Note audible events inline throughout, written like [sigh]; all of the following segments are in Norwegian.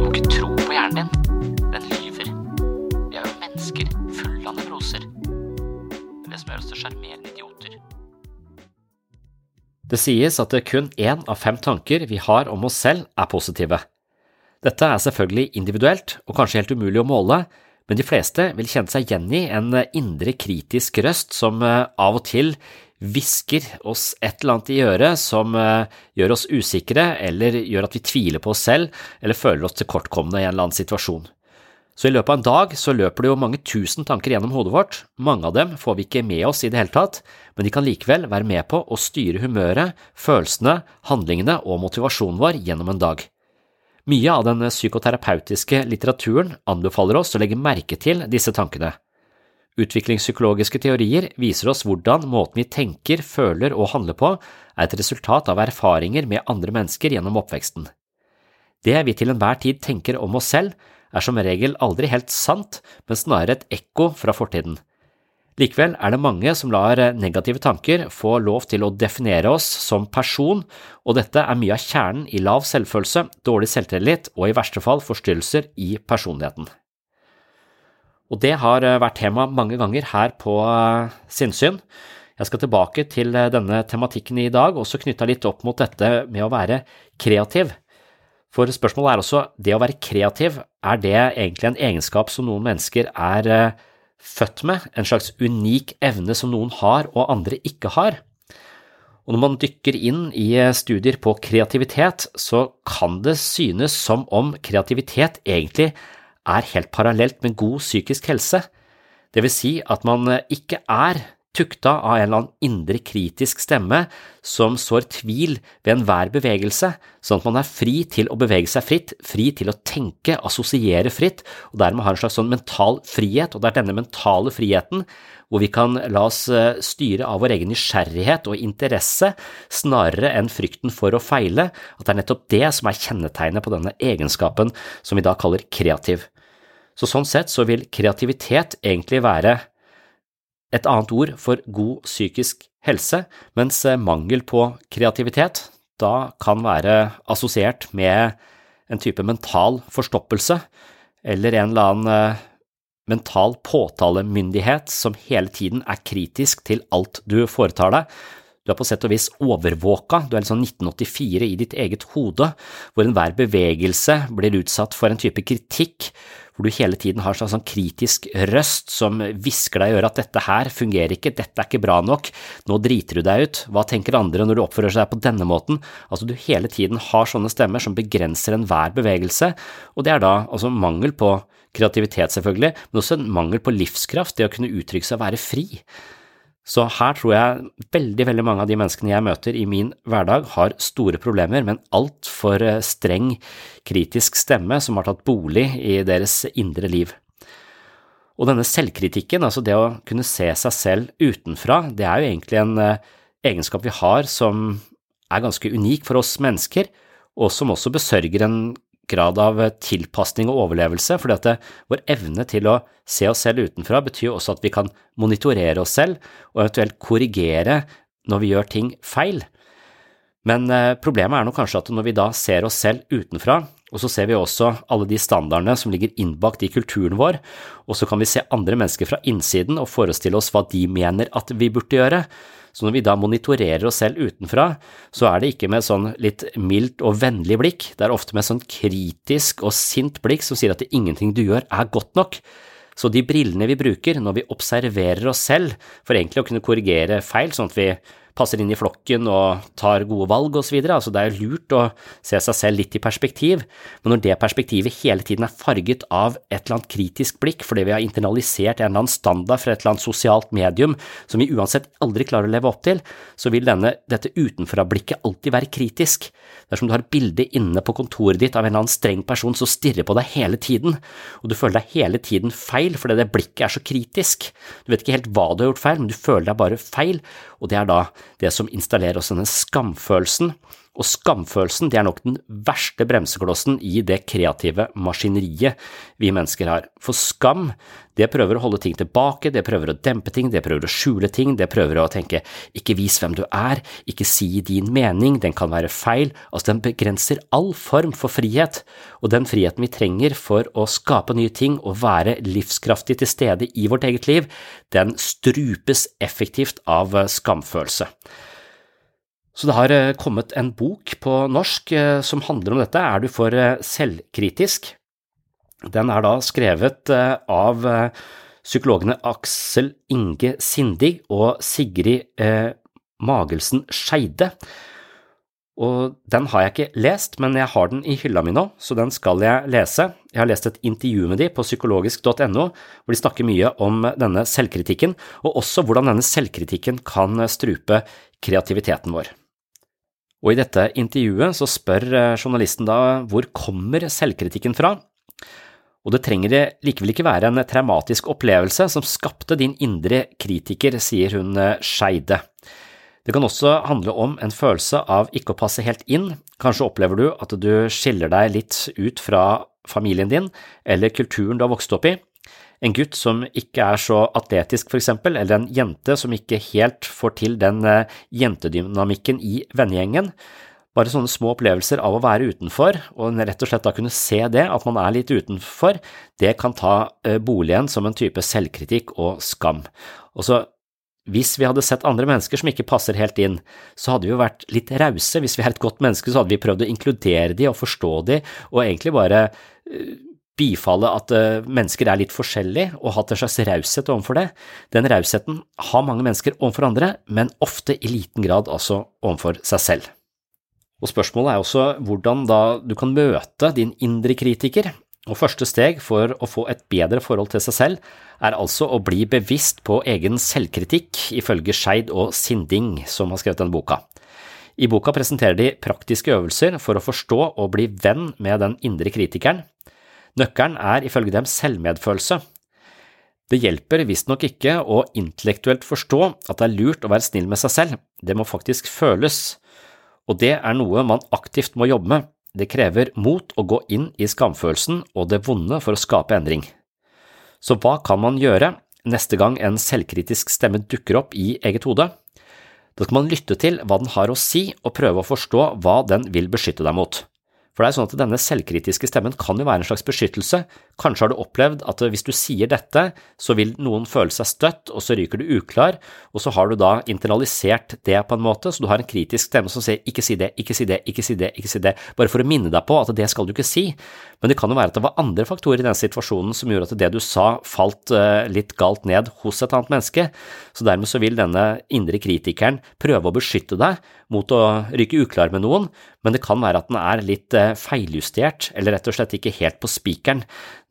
Du må ikke tro på hjernen din. Den lyver. Vi er jo mennesker fulle av nevroser. Det som gjør oss til sjarmerende idioter. Det sies at det kun én av fem tanker vi har om oss selv er positive. Dette er selvfølgelig individuelt og kanskje helt umulig å måle, men de fleste vil kjenne seg igjen i en indre kritisk røst som eh, av og til hvisker oss et eller annet i øret som eh, gjør oss usikre eller gjør at vi tviler på oss selv eller føler oss tilkortkomne i en eller annen situasjon. Så i løpet av en dag så løper det jo mange tusen tanker gjennom hodet vårt, mange av dem får vi ikke med oss i det hele tatt, men de kan likevel være med på å styre humøret, følelsene, handlingene og motivasjonen vår gjennom en dag. Mye av den psykoterapeutiske litteraturen anbefaler oss å legge merke til disse tankene. Utviklingspsykologiske teorier viser oss hvordan måten vi tenker, føler og handler på er et resultat av erfaringer med andre mennesker gjennom oppveksten. Det vi til enhver tid tenker om oss selv, er som regel aldri helt sant, men snarere et ekko fra fortiden. Likevel er det mange som lar negative tanker få lov til å definere oss som person, og dette er mye av kjernen i lav selvfølelse, dårlig selvtillit og i verste fall forstyrrelser i personligheten. Og det har vært tema mange ganger her på Sinnsyn. Jeg skal tilbake til denne tematikken i dag, også knytta litt opp mot dette med å være kreativ. For spørsmålet er også, det å være kreativ, er det egentlig en egenskap som noen mennesker er født med, en slags unik evne som noen har og andre ikke har? Og når man dykker inn i studier på kreativitet, så kan det synes som om kreativitet egentlig helt parallelt med god psykisk helse, det vil si at man ikke er tukta av en eller annen indre kritisk stemme som sår tvil ved enhver bevegelse, sånn at man er fri til å bevege seg fritt, fri til å tenke, assosiere fritt, og dermed har en slags sånn mental frihet, og det er denne mentale friheten hvor vi kan la oss styre av vår egen nysgjerrighet og interesse snarere enn frykten for å feile, at det er nettopp det som er kjennetegnet på denne egenskapen som vi da kaller kreativ. Så sånn sett så vil kreativitet egentlig være et annet ord for god psykisk helse, mens mangel på kreativitet da kan være assosiert med en type mental forstoppelse eller en eller annen mental påtalemyndighet som hele tiden er kritisk til alt du foretar deg. Du er på sett og vis overvåka, du er sånn 1984 i ditt eget hode, hvor enhver bevegelse blir utsatt for en type kritikk, hvor du hele tiden har en sånn kritisk røst som hvisker deg i øret at dette her fungerer ikke, dette er ikke bra nok, nå driter du deg ut, hva tenker andre når du oppfører seg på denne måten? Altså du hele tiden har sånne stemmer som begrenser enhver bevegelse, og det er da altså mangel på kreativitet selvfølgelig, men også en mangel på livskraft, det å kunne uttrykke seg og være fri. Så her tror jeg veldig, veldig mange av de menneskene jeg møter i min hverdag, har store problemer med en altfor eh, streng, kritisk stemme som har tatt bolig i deres indre liv. Og denne selvkritikken, altså det å kunne se seg selv utenfra, det er jo egentlig en eh, egenskap vi har som er ganske unik for oss mennesker, og som også besørger en grad av tilpasning og overlevelse, fordi at det, vår evne til å se oss selv utenfra betyr også at vi kan monitorere oss selv og eventuelt korrigere når vi gjør ting feil. Men eh, problemet er nok kanskje at når vi da ser oss selv utenfra, og så ser vi også alle de standardene som ligger innbakt i kulturen vår, og så kan vi se andre mennesker fra innsiden og forestille oss hva de mener at vi burde gjøre, så når vi da monitorerer oss selv utenfra, så er det ikke med sånn litt mildt og vennlig blikk, det er ofte med sånn kritisk og sint blikk som sier at ingenting du gjør er godt nok. Så de brillene vi bruker når vi observerer oss selv, for egentlig å kunne korrigere feil, sånn at vi passer inn i flokken og tar gode valg osv. Altså det er lurt å se seg selv litt i perspektiv, men når det perspektivet hele tiden er farget av et eller annet kritisk blikk fordi vi har internalisert en eller annen standard fra et eller annet sosialt medium som vi uansett aldri klarer å leve opp til, så vil denne, dette utenfra-blikket alltid være kritisk. Dersom du har et bilde inne på kontoret ditt av en eller annen streng person som stirrer på deg hele tiden, og du føler deg hele tiden feil fordi det blikket er så kritisk, du vet ikke helt hva du har gjort feil, men du føler deg bare feil, og det er da det som installerer oss denne skamfølelsen, og skamfølelsen det er nok den verste bremseklossen i det kreative maskineriet vi mennesker har. For skam det prøver å holde ting tilbake, det prøver å dempe ting, det prøver å skjule ting, det prøver å tenke ikke vis hvem du er, ikke si din mening, den kan være feil, altså den begrenser all form for frihet, og den friheten vi trenger for å skape nye ting og være livskraftig til stede i vårt eget liv, den strupes effektivt av skamfølelse. Så det har eh, kommet en bok på norsk eh, som handler om dette. Er du for eh, selvkritisk? Den er da skrevet av psykologene Aksel Inge Sindig og Sigrid Magelsen Skeide. Og den har jeg ikke lest, men jeg har den i hylla mi nå, så den skal jeg lese. Jeg har lest et intervju med de på psykologisk.no, hvor de snakker mye om denne selvkritikken, og også hvordan denne selvkritikken kan strupe kreativiteten vår. Og i dette intervjuet så spør eh, journalisten da hvor kommer selvkritikken fra? Og det trenger det likevel ikke være en traumatisk opplevelse som skapte din indre kritiker, sier hun eh, Skeide. Det kan også handle om en følelse av ikke å passe helt inn, kanskje opplever du at du skiller deg litt ut fra familien din eller kulturen du har vokst opp i, en gutt som ikke er så atletisk, for eksempel, eller en jente som ikke helt får til den eh, jentedynamikken i vennegjengen. Bare sånne små opplevelser av å være utenfor, og rett og slett da kunne se det, at man er litt utenfor, det kan ta eh, boligen som en type selvkritikk og skam. Og så hvis vi hadde sett andre mennesker som ikke passer helt inn, så hadde vi jo vært litt rause. Hvis vi er et godt menneske, så hadde vi prøvd å inkludere de og forstå de, og egentlig bare eh, bifalle at uh, mennesker er litt forskjellige og hatt en slags raushet overfor det. Den rausheten har mange mennesker overfor andre, men ofte i liten grad altså overfor seg selv. Og Spørsmålet er også hvordan da du kan møte din indre kritiker, og første steg for å få et bedre forhold til seg selv er altså å bli bevisst på egen selvkritikk, ifølge Skeid og Sinding, som har skrevet denne boka. I boka presenterer de praktiske øvelser for å forstå og bli venn med den indre kritikeren, Nøkkelen er ifølge dem selvmedfølelse. Det hjelper visstnok ikke å intellektuelt forstå at det er lurt å være snill med seg selv, det må faktisk føles, og det er noe man aktivt må jobbe med. Det krever mot å gå inn i skamfølelsen og det vonde for å skape endring. Så hva kan man gjøre neste gang en selvkritisk stemme dukker opp i eget hode? Da skal man lytte til hva den har å si, og prøve å forstå hva den vil beskytte deg mot. For det er sånn at denne selvkritiske stemmen kan jo være en slags beskyttelse. Kanskje har du opplevd at hvis du sier dette, så vil noen føle seg støtt, og så ryker du uklar, og så har du da internalisert det på en måte, så du har en kritisk stemme som sier ikke si det, ikke si det, ikke si det, ikke si det, bare for å minne deg på at det skal du ikke si. Men det kan jo være at det var andre faktorer i den situasjonen som gjorde at det du sa falt eh, litt galt ned hos et annet menneske, så dermed så vil denne indre kritikeren prøve å beskytte deg mot å ryke uklar med noen, men det kan være at den er litt eh, feiljustert, eller rett og slett ikke helt på spikeren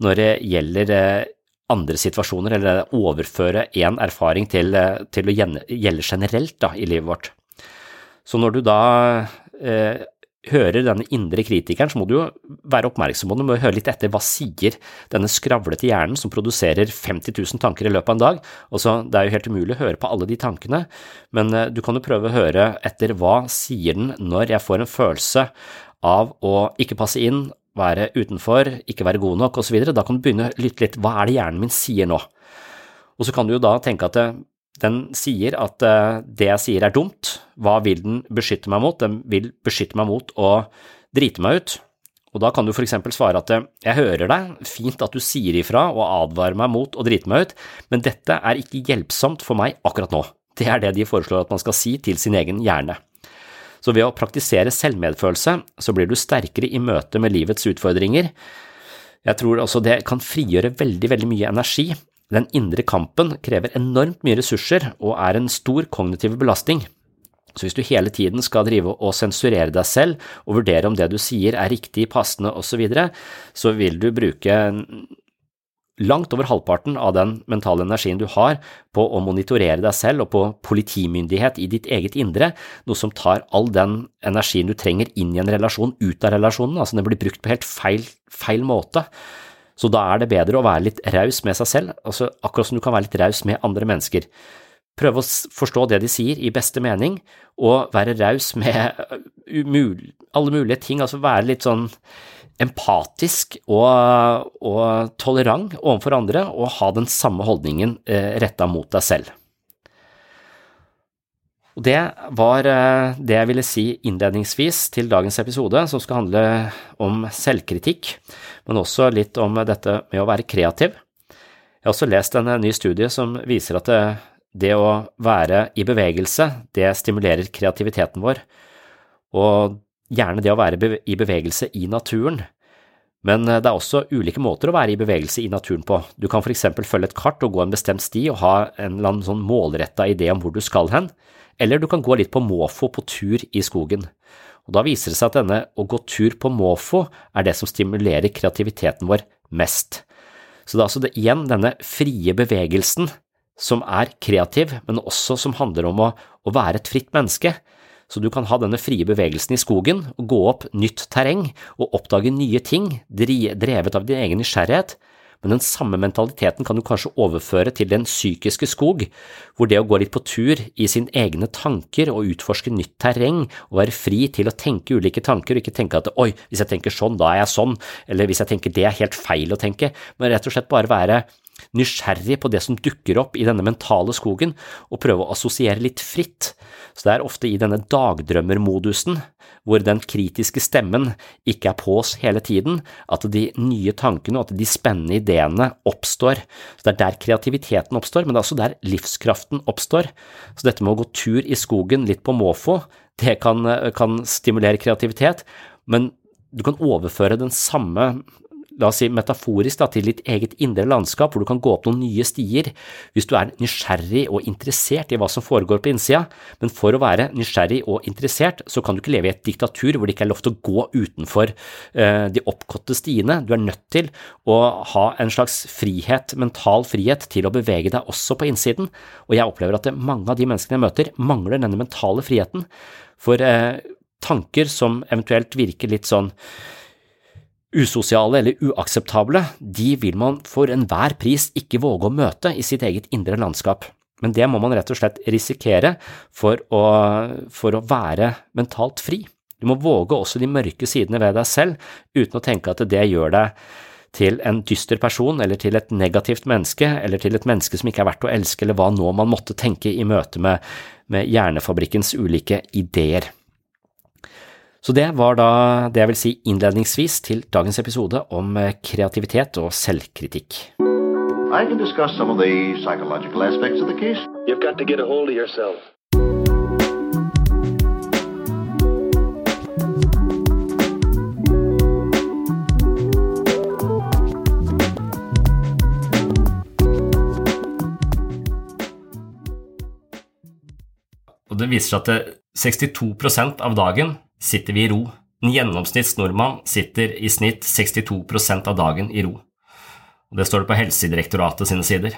når det gjelder eh, andre situasjoner, eller overføre én erfaring til, til, å gjelde generelt da, i livet vårt. Så når du da hører denne indre kritikeren, så må du jo være oppmerksom på det, du må høre litt etter hva sier denne skravlete hjernen som produserer 50 000 tanker i løpet av en dag. Også, det er jo helt umulig å høre på alle de tankene, men eh, du kan jo prøve å høre etter hva sier den når jeg får en følelse av å ikke passe inn, være utenfor, ikke være god nok osv. Da kan du begynne å lytte litt, hva er det hjernen min sier nå? Og så kan du jo da tenke at eh, den sier at uh, det jeg sier er dumt. Hva vil den beskytte meg mot? Den vil beskytte meg mot å drite meg ut. Og da kan du for eksempel svare at jeg hører deg, fint at du sier ifra og advarer meg mot å drite meg ut, men dette er ikke hjelpsomt for meg akkurat nå. Det er det de foreslår at man skal si til sin egen hjerne. Så ved å praktisere selvmedfølelse, så blir du sterkere i møte med livets utfordringer. Jeg tror også det kan frigjøre veldig, veldig mye energi, den indre kampen krever enormt mye ressurser og er en stor kognitiv belastning. Så hvis du hele tiden skal drive og sensurere deg selv og vurdere om det du sier er riktig, passende osv., så, videre, så vil du bruke langt over halvparten av den mentale energien du har på å monitorere deg selv og på politimyndighet i ditt eget indre, noe som tar all den energien du trenger inn i en relasjon ut av relasjonen, altså den blir brukt på helt feil, feil måte. Så da er det bedre å være litt raus med seg selv, altså akkurat som du kan være litt raus med andre mennesker. Prøve å forstå det de sier i beste mening, og være raus med alle mulige ting, altså være litt sånn empatisk og, og tolerant overfor andre, og ha den samme holdningen eh, retta mot deg selv. Og Det var eh, det jeg ville si innledningsvis til dagens episode, som skal handle om selvkritikk, men også litt om dette med å være kreativ. Jeg har også lest en ny studie som viser at det, det å være i bevegelse, det stimulerer kreativiteten vår, og gjerne det å være i bevegelse i naturen. Men det er også ulike måter å være i bevegelse i naturen på. Du kan for eksempel følge et kart og gå en bestemt sti og ha en eller annen sånn målretta idé om hvor du skal hen eller du kan gå litt på måfå på tur i skogen. Og Da viser det seg at denne å gå tur på måfå er det som stimulerer kreativiteten vår mest. Så det er altså det, igjen denne frie bevegelsen som er kreativ, men også som handler om å, å være et fritt menneske. Så du kan ha denne frie bevegelsen i skogen og gå opp nytt terreng og oppdage nye ting, drevet av din egen nysgjerrighet, men den samme mentaliteten kan du kanskje overføre til den psykiske skog, hvor det å gå litt på tur i sine egne tanker og utforske nytt terreng og være fri til å tenke ulike tanker og ikke tenke at oi, hvis jeg tenker sånn, da er jeg sånn, eller hvis jeg tenker det er helt feil å tenke, men rett og slett bare være nysgjerrig på det som dukker opp i denne mentale skogen, og prøve å assosiere litt fritt. Så det er ofte i denne dagdrømmermodusen, hvor den kritiske stemmen ikke er på oss hele tiden, at de nye tankene og at de spennende ideene oppstår. Så Det er der kreativiteten oppstår, men det er også der livskraften oppstår. Så dette med å gå tur i skogen litt på måfå, det kan, kan stimulere kreativitet, men du kan overføre den samme la oss si metaforisk, da, til ditt eget indre landskap, hvor du kan gå opp noen nye stier hvis du er nysgjerrig og interessert i hva som foregår på innsida. Men for å være nysgjerrig og interessert, så kan du ikke leve i et diktatur hvor det ikke er lov til å gå utenfor uh, de oppkåtte stiene. Du er nødt til å ha en slags frihet, mental frihet, til å bevege deg også på innsiden. Og jeg opplever at mange av de menneskene jeg møter, mangler denne mentale friheten. For uh, tanker som eventuelt virker litt sånn usosiale eller uakseptable, de vil man for enhver pris ikke våge å møte i sitt eget indre landskap. Men det må man rett og slett risikere for å, for å være mentalt fri. Du må våge også de mørke sidene ved deg selv, uten å tenke at det gjør deg til en dyster person, eller til et negativt menneske, eller til et menneske som ikke er verdt å elske, eller hva nå man måtte tenke i møte med, med Hjernefabrikkens ulike ideer. Så det var da det jeg vil si innledningsvis til dagens episode om eh, kreativitet og selvkritikk. I can discuss some of the psychological aspects of the case. You've got to get a hold of yourself. Og det viser seg at 62% av dagen sitter vi i ro. En gjennomsnitts nordmann sitter i snitt 62% av dagen i ro. Og Det står det på Helsedirektoratet sine sider.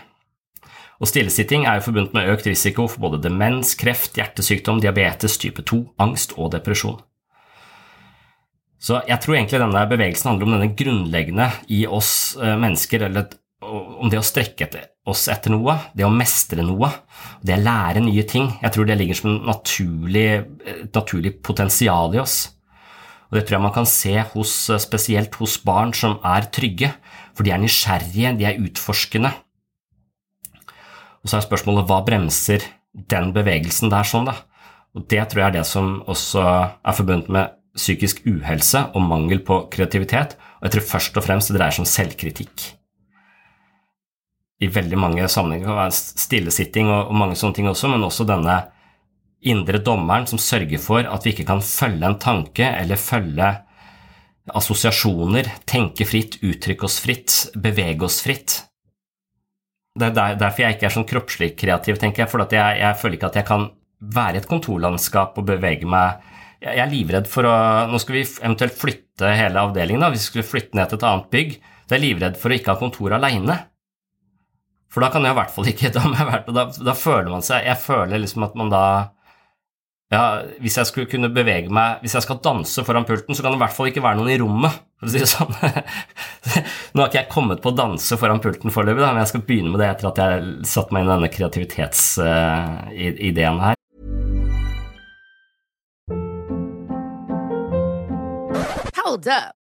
Og Stillesitting er jo forbundet med økt risiko for både demens, kreft, hjertesykdom, diabetes type 2, angst og depresjon. Så jeg tror egentlig denne bevegelsen handler om denne grunnleggende i oss eh, mennesker, eller om det å strekke etter oss etter noe, det å mestre noe, det å lære nye ting. Jeg tror det ligger som et naturlig, et naturlig potensial i oss. Og Det tror jeg man kan se hos, spesielt hos barn som er trygge, for de er nysgjerrige, de er utforskende. Og Så er spørsmålet hva bremser den bevegelsen der sånn, da? Og Det tror jeg er det som også er forbundet med psykisk uhelse og mangel på kreativitet, og jeg tror først og fremst det dreier seg om selvkritikk i veldig mange sammenhenger. Kan være stillesitting og, og mange sånne ting også, men også denne indre dommeren som sørger for at vi ikke kan følge en tanke eller følge assosiasjoner, tenke fritt, uttrykke oss fritt, bevege oss fritt. Det er der, derfor jeg ikke er sånn kroppslig kreativ, tenker jeg, for jeg, jeg, føler ikke at jeg kan være i et kontorlandskap og bevege meg Jeg er livredd for å Nå skal vi eventuelt flytte hele avdelingen, da, hvis vi skulle flytte ned til et annet bygg. Så jeg er livredd for å ikke ha kontor aleine. For da kan jeg i hvert fall ikke da, da, da, føler man seg Jeg føler liksom at man da ja, Hvis jeg skulle kunne bevege meg Hvis jeg skal danse foran pulten, så kan det i hvert fall ikke være noen i rommet. for å si det sånn. [laughs] Nå har ikke jeg kommet på å danse foran pulten foreløpig, men jeg skal begynne med det etter at jeg satte meg inn i denne kreativitetsideen her. Hold up.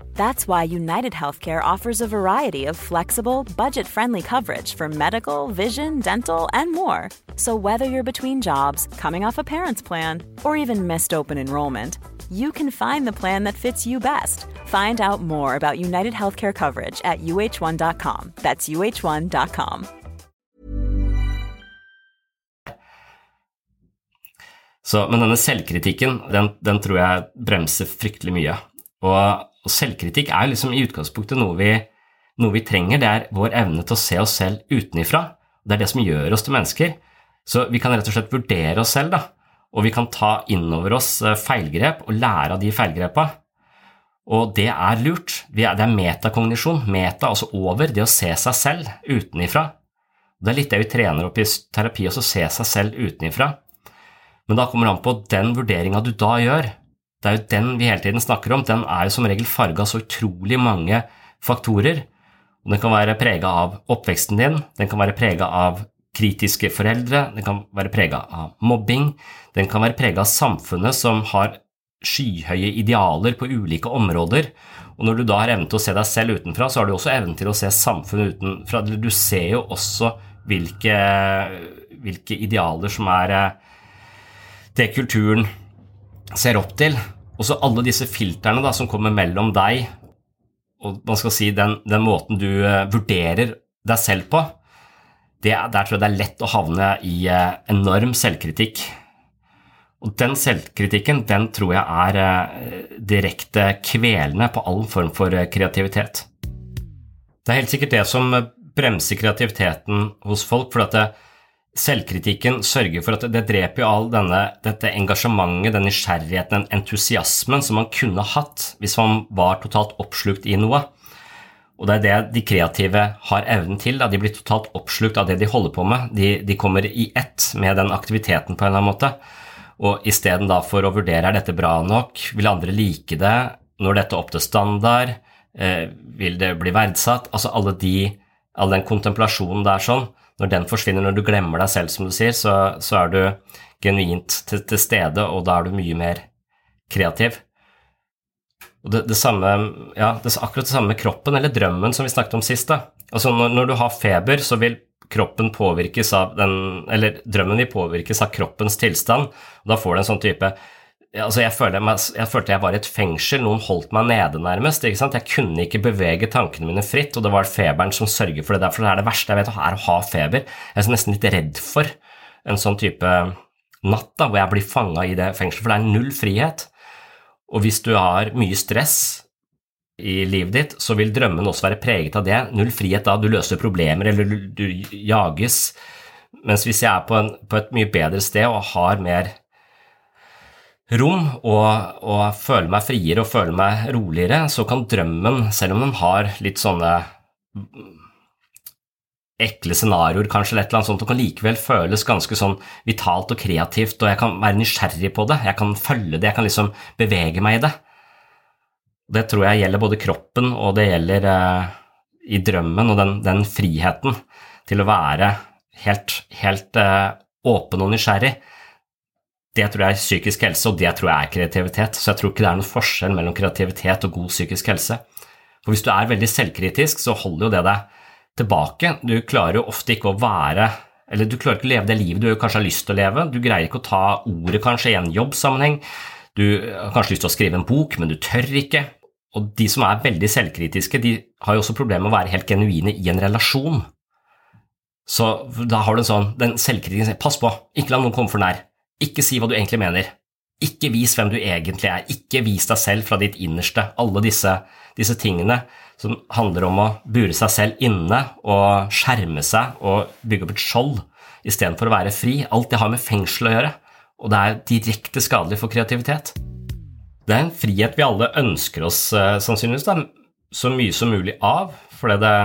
That's why United Healthcare offers a variety of flexible, budget friendly coverage for medical, vision, dental, and more. So, whether you're between jobs, coming off a parent's plan, or even missed open enrollment, you can find the plan that fits you best. Find out more about United Healthcare coverage at uh1.com. That's uh1.com. Så, men denne selvkritikken, den, den, tror jeg bremser fryktelig mye. Og, og selvkritikk er liksom i utgangspunktet noe vi, noe vi, trenger. Det er vår evne til å se oss selv utenifra. Det er det som gjør oss til mennesker. Så vi kan rett og slett vurdere oss selv, da. Og vi kan ta innover oss eh, feilgrep og lære av de feilgrepa. Og det er lurt. Det er metakognisjon. Meta, altså over, det å se seg selv utenifra. Det er litt det vi trener opp i terapi, også å se seg selv utenifra. Men da kommer det an på den vurderinga du da gjør. Det er jo den vi hele tiden snakker om. Den er jo som regel farga så utrolig mange faktorer. Den kan være prega av oppveksten din, den kan være prega av kritiske foreldre, den kan være prega av mobbing, den kan være prega av samfunnet som har skyhøye idealer på ulike områder. Og når du da har evnen til å se deg selv utenfra, så har du også evnen til å se samfunnet utenfra. Du ser jo også hvilke, hvilke idealer som er eh, det kulturen ser opp til. Og så alle disse filtrene som kommer mellom deg og man skal si den, den måten du uh, vurderer deg selv på, det, der tror jeg det er lett å havne i uh, enorm selvkritikk. Og den selvkritikken den tror jeg er uh, direkte kvelende på all form for kreativitet. Det er helt sikkert det som bremser kreativiteten hos folk, for at det, Selvkritikken sørger for at det dreper jo all denne, dette engasjementet, den nysgjerrigheten, den entusiasmen som man kunne hatt hvis man var totalt oppslukt i noe. Og det er det de kreative har evnen til. Da. De blir totalt oppslukt av det de holder på med. De, de kommer i ett med den aktiviteten på en eller annen måte. Og istedenfor å vurdere er dette bra nok, vil andre like det, når dette opp til standard, eh, vil det bli verdsatt? Altså alle de, all den kontemplasjonen der sånn når den forsvinner, når du glemmer deg selv, som du sier, så, så er du genuint til, til, stede, og da er du mye mer kreativ. Og det, det samme, ja, det er akkurat det samme med kroppen, eller drømmen, som vi snakket om sist. da. Altså når, når du har feber, så vil kroppen påvirkes av den Eller drømmen vil påvirkes av kroppens tilstand. og Da får du en sånn type altså jeg, følte, jeg, følte jeg var i et fengsel, noen holdt meg nede nærmest. Jeg kunne ikke bevege tankene mine fritt, og det var feberen som sørger for det. Derfor er det verste jeg vet, er å ha feber. Jeg er nesten litt redd for en sånn type natt da, hvor jeg blir fanga i det fengselet, for det er null frihet. Og hvis du har mye stress i livet ditt, så vil drømmen også være preget av det. Null frihet da, du løser problemer eller du jages. Mens hvis jeg er på, en, på et mye bedre sted og har mer rom og, og føle meg friere og føle meg roligere, så kan drømmen, selv om den har litt sånne ekle scenarioer, kanskje, eller et eller annet sånt, og kan likevel føles ganske sånn vitalt og kreativt, og jeg kan være nysgjerrig på det, jeg kan følge det, jeg kan liksom bevege meg i det. Det tror jeg gjelder både kroppen og det gjelder eh, i drømmen og den, den, friheten til å være helt, helt eh, åpen og nysgjerrig det tror jeg er psykisk helse, og det tror jeg er kreativitet. Så jeg tror ikke det er noen forskjell mellom kreativitet og god psykisk helse. For hvis du er veldig selvkritisk, så holder jo det deg tilbake. Du klarer jo ofte ikke å være Eller du klarer ikke å leve det livet du kanskje har lyst til å leve. Du greier ikke å ta ordet kanskje i en jobbsammenheng. Du har kanskje lyst til å skrive en bok, men du tør ikke. Og de som er veldig selvkritiske, de har jo også problemer med å være helt genuine i en relasjon. Så da har du en sånn, den selvkritiske pass på, ikke la noen komme for nær. Ikke si hva du egentlig mener. Ikke vis hvem du egentlig er. Ikke vis deg selv fra ditt innerste. Alle disse, disse tingene som handler om å bure seg selv inne og skjerme seg og bygge opp et skjold istedenfor å være fri. Alt det har med fengsel å gjøre, og det er direkte skadelig for kreativitet. Det er en frihet vi alle ønsker oss eh, sannsynligvis da, så mye som mulig av, fordi det,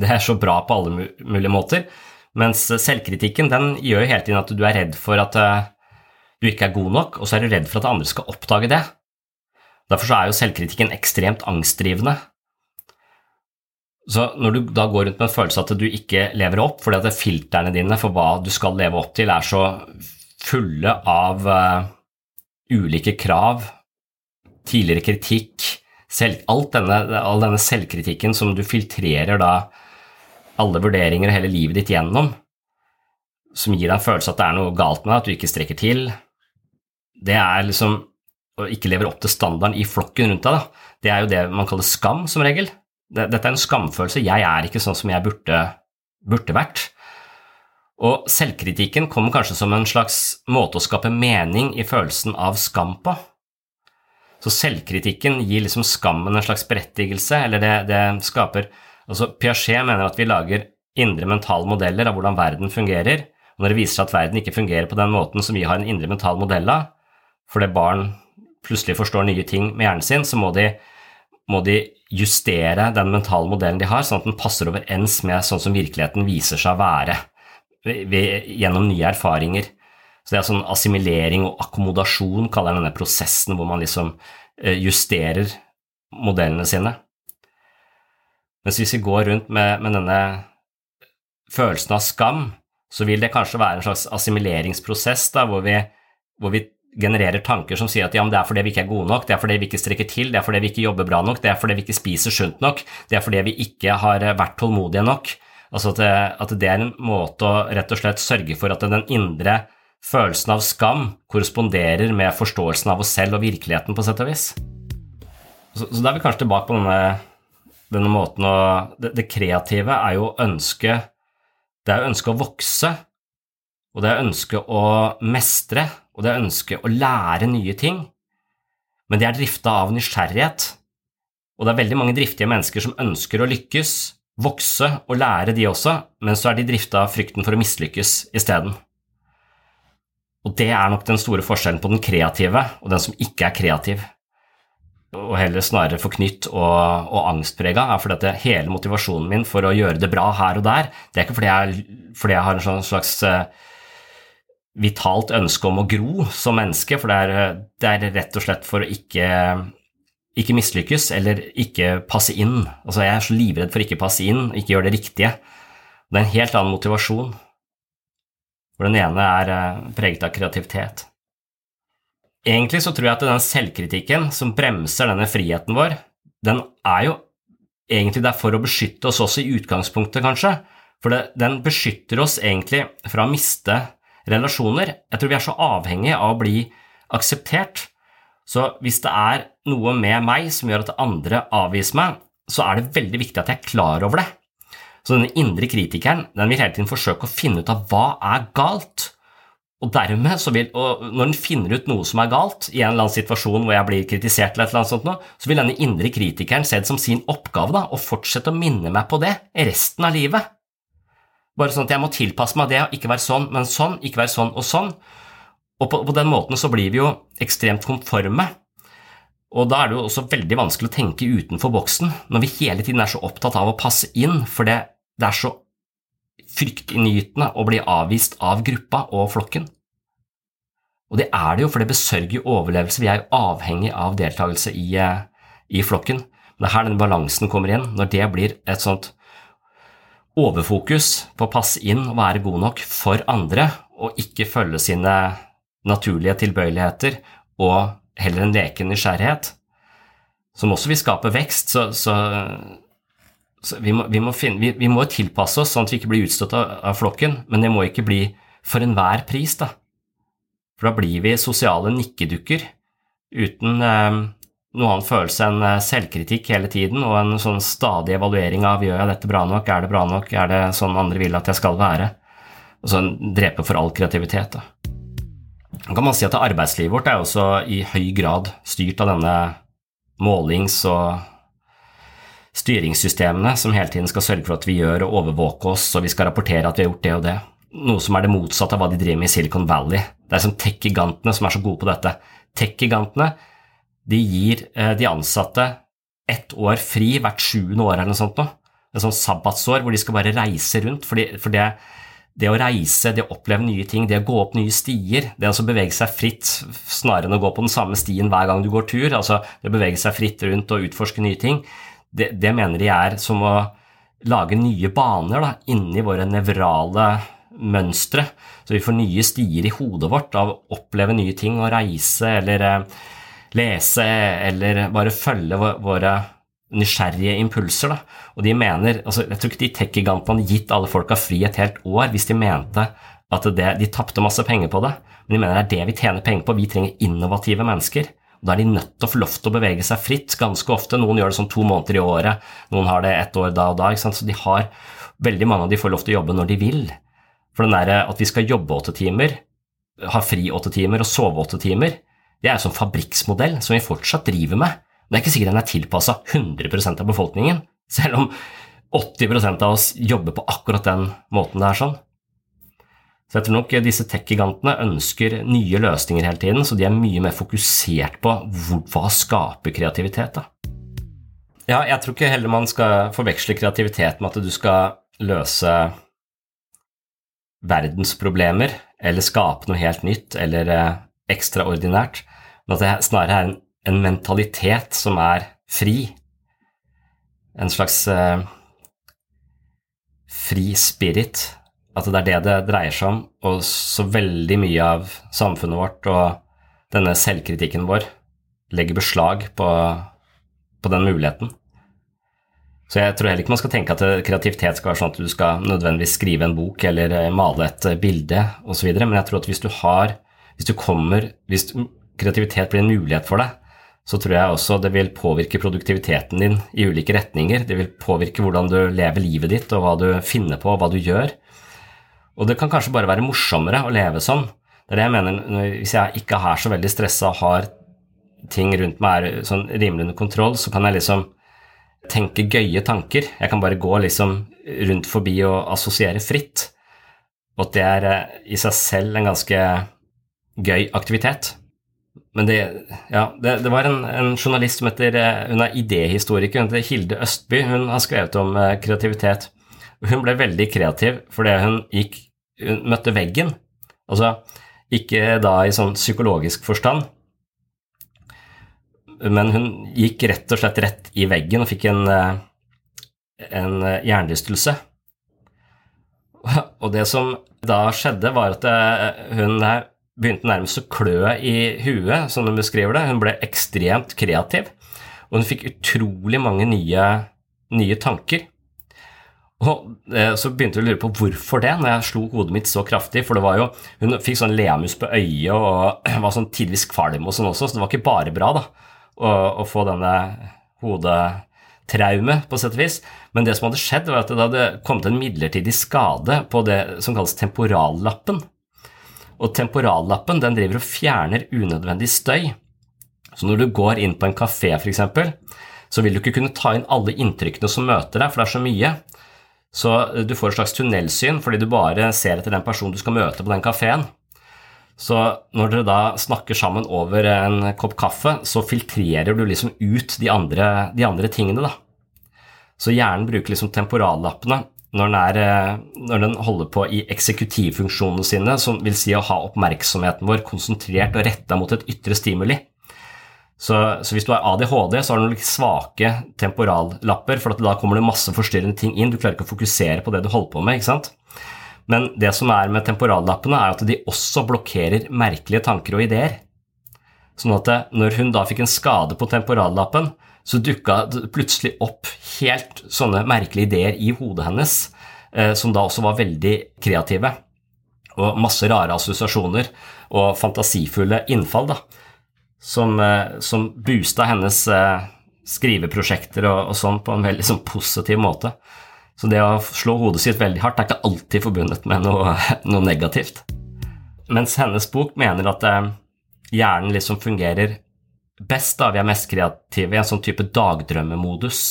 det er så bra på alle mulige måter. Mens selvkritikken den gjør jo hele tiden at du er redd for at eh, du ikke er god nok, og så er du redd for at andre skal oppdage det. Derfor så er jo selvkritikken ekstremt angstdrivende. Så når du da går rundt med en følelse at du ikke lever opp fordi at filtrene dine for hva du skal leve opp til, er så fulle av uh, ulike krav, tidligere kritikk, selv, denne, all denne selvkritikken som du filtrerer da alle vurderinger og hele livet ditt gjennom, som gir deg en følelse at det er noe galt med deg, at du ikke strekker til, det er liksom å ikke lever opp til standarden i flokken rundt deg. Da. Det er jo det man kaller skam, som regel. Dette er en skamfølelse. Jeg er ikke sånn som jeg burde, burde vært. Og selvkritikken kommer kanskje som en slags måte å skape mening i følelsen av skam på. Så selvkritikken gir liksom skammen en slags berettigelse, eller det, det skaper Altså, Piaget mener at vi lager indre mentale modeller av hvordan verden fungerer, og når det viser seg at verden ikke fungerer på den måten som vi har en indre mental modell av, fordi barn plutselig forstår nye ting med hjernen sin, så må de, må de justere den mentale modellen de har, sånn at den passer overens med sånn som virkeligheten viser seg å være gjennom nye erfaringer. Så det er sånn assimilering og akkommodasjon, kaller jeg denne prosessen hvor man liksom eh, justerer modellene sine. Mens hvis vi går rundt med, med denne følelsen av skam, så vil det kanskje være en slags assimileringsprosess da, hvor vi, hvor vi genererer tanker som sier at ja, det er fordi vi ikke er gode nok, det er fordi vi ikke strekker til, det er fordi vi ikke jobber bra nok, det er fordi vi ikke spiser sunt nok, det er fordi vi ikke har vært tålmodige nok. Altså at det, at det er en måte å rett og slett sørge for at den indre følelsen av skam korresponderer med forståelsen av oss selv og virkeligheten, på sett og vis. Så, så da er vi kanskje tilbake på denne, denne måten å det, det, kreative er jo ønske Det er ønske å vokse, og det er ønske å mestre, og det er ønske å lære nye ting. Men det er drifta av nysgjerrighet, og det er veldig mange driftige mennesker som ønsker å lykkes, vokse og lære, de også, men så er de drifta av frykten for å mislykkes isteden. Og det er nok den store forskjellen på den kreative og den som ikke er kreativ, og heller snarere forknytt og, og angstprega, er fordi at hele motivasjonen min for å gjøre det bra her og der, det er ikke fordi jeg, fordi jeg har en sånn slags uh, vitalt ønske om å gro som menneske, for det er, det er rett og slett for å ikke ikke mislykkes eller ikke passe inn. Altså, jeg er så livredd for ikke passe inn, ikke gjøre det riktige. Det er en helt annen motivasjon, hvor den ene er eh, preget av kreativitet. Egentlig så tror jeg at den selvkritikken som bremser denne friheten vår, den er jo egentlig der for å beskytte oss også i utgangspunktet, kanskje. For det, den beskytter oss egentlig fra å miste relasjoner. Jeg tror vi er så avhengige av å bli akseptert så hvis det er noe med meg som gjør at andre avviser meg, så er det veldig viktig at jeg er klar over det. Så denne indre kritikeren den vil hele tiden forsøke å finne ut av hva er galt. Og dermed så vil, og Når den finner ut noe som er galt, i en eller annen situasjon hvor jeg blir kritisert, eller et eller annet sånt, så vil denne indre kritikeren se det som sin oppgave da, å fortsette å minne meg på det resten av livet. Bare sånn at jeg må tilpasse meg det, og ikke være sånn, men sånn, ikke være sånn og sånn. Og på, på, den måten så blir vi jo ekstremt konforme. Og da er det jo også veldig vanskelig å tenke utenfor boksen når vi hele tiden er så opptatt av å passe inn, for det, det er så fryktinngytende å bli avvist av gruppa og flokken. Og det er det jo, for det besørger overlevelse. Vi er jo avhengig av deltakelse i, eh, i flokken. Det er her den balansen kommer inn. Når det blir et sånt overfokus på å passe inn og være god nok for andre, og ikke følge sine naturlige tilbøyeligheter og heller en leken nysgjerrighet, som også vil skape vekst. Så, så vi, må, vi, må finne, vi, vi, må, tilpasse oss sånn at vi ikke blir utstøtt av, av, flokken, men det må ikke bli for enhver pris, da. For da blir vi sosiale nikkedukker uten eh, noe annen følelse enn eh, selvkritikk hele tiden og en sånn stadig evaluering av gjør jeg dette bra nok, er det bra nok, er det sånn andre vil at jeg skal være? Og så drepe for all kreativitet. da. Nå kan man si at Arbeidslivet vårt er også i høy grad styrt av denne målings- og styringssystemene som hele tiden skal sørge for at vi gjør og overvåke oss, og vi skal rapportere at vi har gjort det og det. Noe som er det motsatte av hva de driver med i Silicon Valley. Det er som tech-gigantene som er så gode på dette. Tech-gigantene de gir eh, de ansatte ett år fri hvert sjuende år eller noe sånt. Noe. Et sånt sabbatsår hvor de skal bare reise rundt. for det det å reise, det å oppleve nye ting, det å gå opp nye stier, det å bevege seg fritt snarere enn å gå på den samme stien hver gang du går tur, altså det å bevege seg fritt rundt og utforske nye ting, det, det mener de er som å lage nye baner da, inni våre nevrale mønstre, så vi får nye stier i hodet vårt av å oppleve nye ting og reise eller eh, lese eller bare følge våre nysgjerrige impulser. Da. Og de mener, altså, Jeg tror ikke de tech-gigantene gitt alle folka fri et helt år hvis de mente at det, de tapte masse penger på det. Men de mener det er det vi tjener penger på. Vi trenger innovative mennesker. Da er de nødt til å få lov til å bevege seg fritt ganske ofte. Noen gjør det sånn to måneder i året, noen har det ett år da og da. Så de har, veldig mange av de får lov til å jobbe når de vil. For den derre at vi skal jobbe åtte timer, ha fri åtte timer og sove åtte timer, det er en sånn fabrikksmodell som vi fortsatt driver med. Det er ikke sikkert den er tilpassa 100% av befolkningen, selv om 80% av oss jobber på akkurat den måten det er sånn. Så jeg tror nok disse tech-gigantene ønsker nye løsninger hele tiden, så de er mye mer fokusert på hva skaper kreativitet. da. Ja, jeg tror ikke heller man skal forveksle kreativitet med at du skal løse verdensproblemer eller skape noe helt nytt eller eh, ekstraordinært, men at det snarere er en en mentalitet som er fri. En slags eh, fri spirit. At det er det det dreier seg om. Og så veldig mye av samfunnet vårt og denne selvkritikken vår legger beslag på, på den muligheten. Så jeg tror heller ikke man skal tenke at kreativitet skal være sånn at du skal nødvendigvis skrive en bok eller eh, male et eh, bilde osv., men jeg tror at hvis du har Hvis du kommer Hvis kreativitet blir en mulighet for deg, så tror jeg også det vil påvirke produktiviteten din i ulike retninger. Det vil påvirke hvordan du lever livet ditt, og hva du finner på, og hva du gjør. Og det kan kanskje bare være morsommere å leve sånn. Det er det jeg mener hvis jeg ikke er så veldig stressa og har ting rundt meg er sånn rimelig under kontroll, så kan jeg liksom tenke gøye tanker. Jeg kan bare gå liksom rundt forbi og assosiere fritt. Og at det er eh, i seg selv en ganske gøy aktivitet. Men det, ja, det, det var en, en, journalist som heter eh, Hun er idéhistoriker, hun heter Hilde Østby. Hun har skrevet om eh, kreativitet. Hun ble veldig kreativ fordi hun gikk Hun møtte veggen. Altså ikke da i sånn psykologisk forstand, men hun gikk rett og slett rett i veggen og fikk en, eh, en hjernerystelse. Og det som da skjedde, var at eh, hun begynte nærmest å klø i huet, som hun beskriver det. Hun ble ekstremt kreativ, og hun fikk utrolig mange nye, nye tanker. Og så begynte hun å lure på hvorfor det, når jeg slo hodet mitt så kraftig. For det var jo, hun fikk sånn leamus på øyet og [clears throat] var sånn tidvis kvalm og sånn også, så det var ikke bare bra, da å, å få denne hodetraume, på sett og vis. Men det som hadde skjedd, var at det hadde kommet en midlertidig skade på det som kalles temporallappen. Og temporallappen den driver og fjerner unødvendig støy. Så når du går inn på en kafé, f.eks., så vil du ikke kunne ta inn alle inntrykkene som møter deg, for det er så mye. Så du får et slags tunnelsyn fordi du bare ser etter den personen du skal møte på den kafeen. Så når dere da snakker sammen over en kopp kaffe, så filtrerer du liksom ut de andre, de andre tingene, da. Så hjernen bruker liksom temporallappene når den, er, eh, når den, holder på i eksekutivfunksjonene sine, som vil si å ha oppmerksomheten vår konsentrert og retta mot et ytre stimuli. Så, så, hvis du har ADHD, så har du noen svake temporallapper, for da kommer det masse forstyrrende ting inn. Du klarer ikke å fokusere på det du holder på med. ikke sant? Men det som er med temporallappene, er at de også blokkerer merkelige tanker og ideer. Sånn at når hun da fikk en skade på temporallappen, så dukka det plutselig opp helt sånne merkelige ideer i hodet hennes, eh, som da også var veldig kreative. Og masse rare assosiasjoner og fantasifulle innfall, da, som, eh, som boosta hennes eh, skriveprosjekter og, og sånn på en veldig sånn positiv måte. Så det å slå hodet sitt veldig hardt er ikke alltid forbundet med noe, [laughs] noe negativt. Mens hennes bok mener at eh, hjernen liksom fungerer best da vi er mest kreative i en sånn type dagdrømmemodus.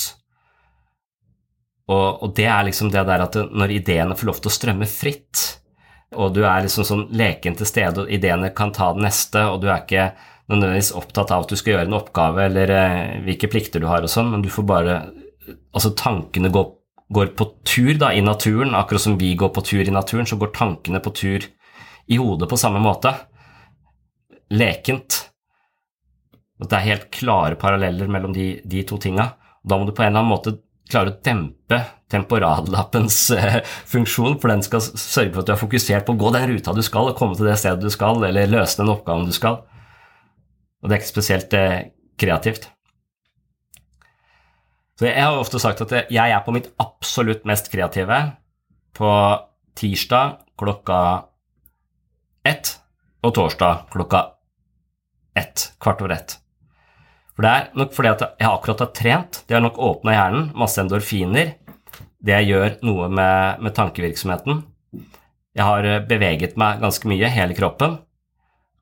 Og, og det er liksom det der at når ideene får lov til å strømme fritt, og du er liksom sånn leken til stede, og ideene kan ta det neste, og du er ikke nødvendigvis opptatt av at du skal gjøre en oppgave eller eh, hvilke plikter du har og sånn, men du får bare Altså, tankene går går på tur da, i naturen, akkurat som vi går på tur i naturen, så går tankene på tur i hodet på samme måte. Lekent. Det er helt klare paralleller mellom de, de to tinga. Da må du på en eller annen måte klare å dempe temporallappens eh, funksjon, for den skal sørge for at du er fokusert på å gå den ruta du skal, og komme til det stedet du skal, eller løse den oppgaven du skal. Og det er ikke spesielt eh, kreativt. Så jeg har ofte sagt at jeg er på mitt absolutt mest kreative på tirsdag klokka ett og torsdag klokka ett, kvart over ett. For det er nok fordi at jeg akkurat har trent, det har nok åpna hjernen, masse endorfiner. Det gjør noe med, med tankevirksomheten. Jeg har eh, beveget meg ganske mye, hele kroppen,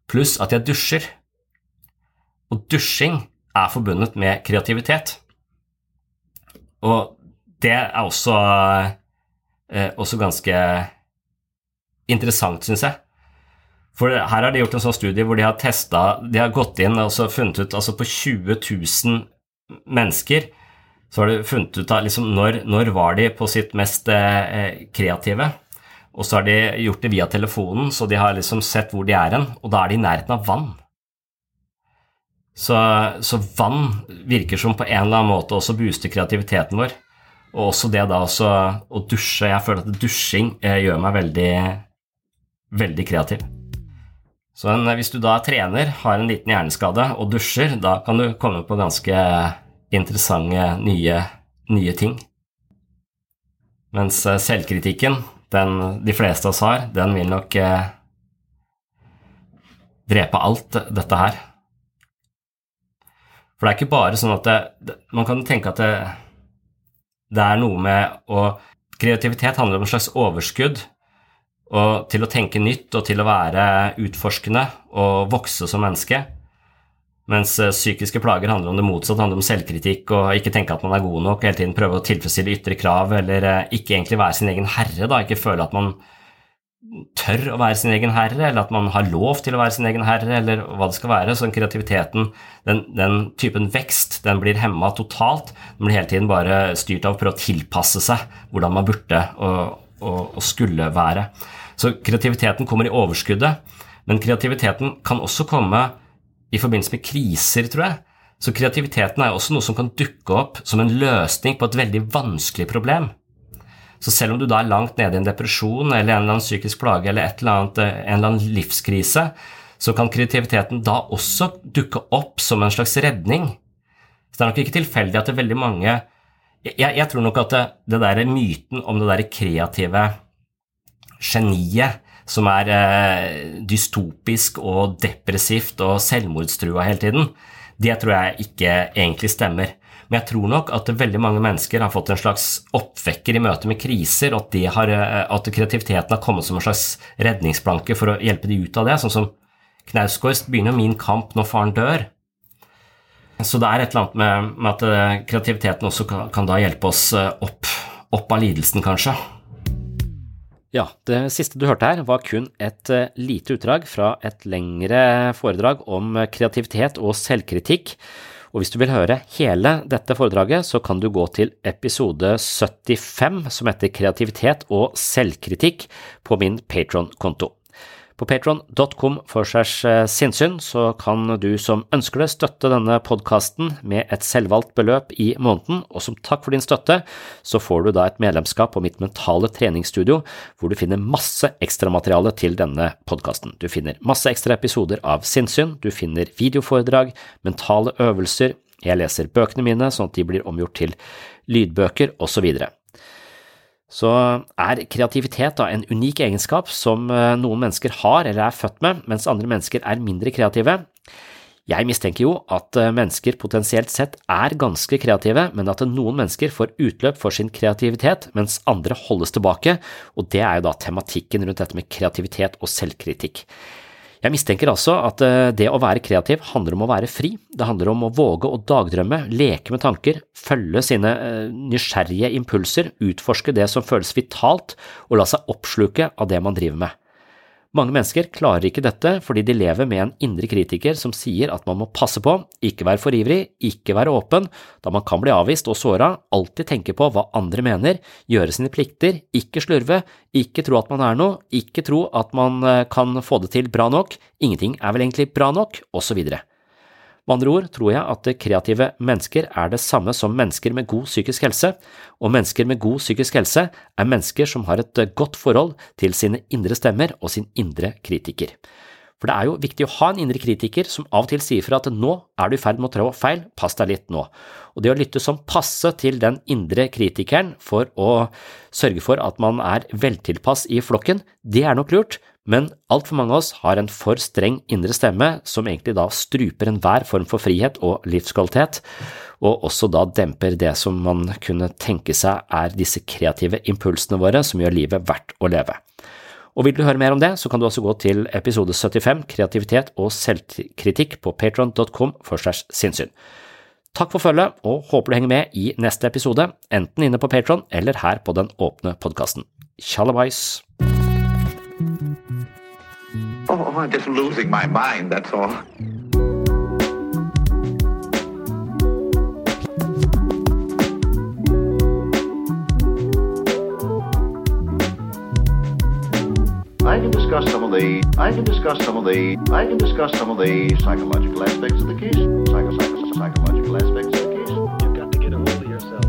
pluss at jeg dusjer. Og dusjing er forbundet med kreativitet. Og det er også, eh, også ganske interessant, syns jeg. For her har de gjort en sånn studie hvor de har testa De har gått inn og funnet ut altså På 20 000 mennesker så har de funnet ut av liksom, når, når var de på sitt mest eh, kreative. Og så har de gjort det via telefonen, så de har liksom sett hvor de er hen. Og da er de i nærheten av vann. Så, så, vann virker som på en eller annen måte også booster kreativiteten vår. Og også det da også å dusje. Jeg føler at dusjing eh, gjør meg veldig, veldig kreativ. Så en, hvis du da er trener, har en liten hjerneskade og dusjer, da kan du komme på ganske interessante nye, nye ting. Mens eh, selvkritikken, den de fleste av oss har, den vil nok eh, drepe alt dette her. For det er ikke bare sånn at det, Man kan tenke at det, det er noe med å Kreativitet handler om en slags overskudd og til å tenke nytt og til å være utforskende og vokse som menneske. Mens eh, psykiske plager handler om det motsatte, handler om selvkritikk og ikke tenke at man er god nok, hele tiden prøve å tilfredsstille ytre krav, eller eh, ikke egentlig være sin egen herre, da, ikke føle at man tør å være sin egen herre, eller at man har lov til å være sin egen herre, eller hva det skal være. Så kreativiteten, den, den typen vekst, den blir hemma totalt. Den blir hele tiden bare styrt av å prøve å tilpasse seg hvordan man burde og, og, og skulle være. Så kreativiteten kommer i overskuddet, men kreativiteten kan også komme i forbindelse med kriser, tror jeg. Så kreativiteten er også noe som kan dukke opp som en løsning på et veldig vanskelig problem. Så selv om du da er langt nede i en depresjon eller en eller annen psykisk plage eller eller annet, eh, en eller annen livskrise, så kan kreativiteten da også dukke opp som en slags redning. Så det er nok ikke tilfeldig at det er veldig mange Jeg, jeg tror nok at det, det der myten om det der kreative geniet som er eh, dystopisk og depressivt og selvmordstrua hele tiden, det tror jeg ikke egentlig stemmer. Men jeg tror nok at veldig mange mennesker har fått en slags oppvekker i møte med kriser, og at, har, eh, at kreativiteten har kommet som en slags redningsplanke for å hjelpe de ut av det. Sånn som Knausgård begynner min kamp når faren dør. Så det er et eller annet med, med at eh, kreativiteten også kan, kan, da hjelpe oss eh, opp, opp av lidelsen, kanskje. Ja, det siste du hørte her var kun et lite utdrag fra et lengre foredrag om kreativitet og selvkritikk og hvis du vil høre hele dette foredraget, så kan du gå til episode 75 som heter Kreativitet og selvkritikk på min Patron-konto. På patron.com for segs eh, sinnssyn så kan du som ønsker det støtte denne podkasten med et selvvalgt beløp i måneden, og som takk for din støtte så får du da et medlemskap på mitt mentale treningsstudio hvor du finner masse ekstramateriale til denne podkasten. Du finner masse ekstra episoder av sinnssyn, du finner videoforedrag, mentale øvelser, jeg leser bøkene mine sånn at de blir omgjort til lydbøker, osv så er kreativitet da en unik egenskap som eh, noen mennesker har eller er født med, mens andre mennesker er mindre kreative. Jeg mistenker jo at eh, mennesker potensielt sett er ganske kreative, men at noen mennesker får utløp for sin kreativitet, mens andre holdes tilbake, og det er jo da tematikken rundt dette med kreativitet og selvkritikk. Jeg mistenker altså at eh, det å være kreativ handler om å være fri, det handler om å våge å dagdrømme, leke med tanker, følge sine eh, nysgjerrige impulser, utforske det som føles vitalt, og la seg oppsluke av det man driver med. Mange mennesker klarer ikke dette fordi de lever med en indre kritiker som sier at man må passe på, ikke være for ivrig, ikke være åpen, da man kan bli avvist og såra, alltid tenke på hva andre mener, gjøre sine plikter, ikke slurve, ikke tro at man er noe, ikke tro at man eh, kan få det til bra nok, ingenting er vel egentlig bra nok, osv. Med andre ord tror jeg at kreative mennesker er det samme som mennesker med god psykisk helse, og mennesker med god psykisk helse er mennesker som har et godt forhold til sine indre stemmer og sin indre kritiker. For det er jo viktig å ha en indre kritiker som av og til sier fra at nå er du i ferd med å trå feil, pass deg litt nå. Og det å lytte som passe til den indre kritikeren for å sørge for at man er veltilpass i flokken, det er nok lurt, men altfor mange av oss har en for streng indre stemme som egentlig da struper enhver form for frihet og livskvalitet, og også da demper det som man kunne tenke seg er disse kreative impulsene våre som gjør livet verdt å leve. Og Vil du høre mer om det, så kan du også gå til episode 75, Kreativitet og selvkritikk på patron.com for segs sinnssyn. Takk for følget, og håper du henger med i neste episode, enten inne på Patron eller her på den åpne podkasten. Tjallabais! Oh, oh, I'm just losing my mind, that's all. I can discuss some of the I can discuss some of the I can discuss some of the psychological aspects of the case. Psycho, psycho, psychological aspects of the case. You've got to get a hold of yourself.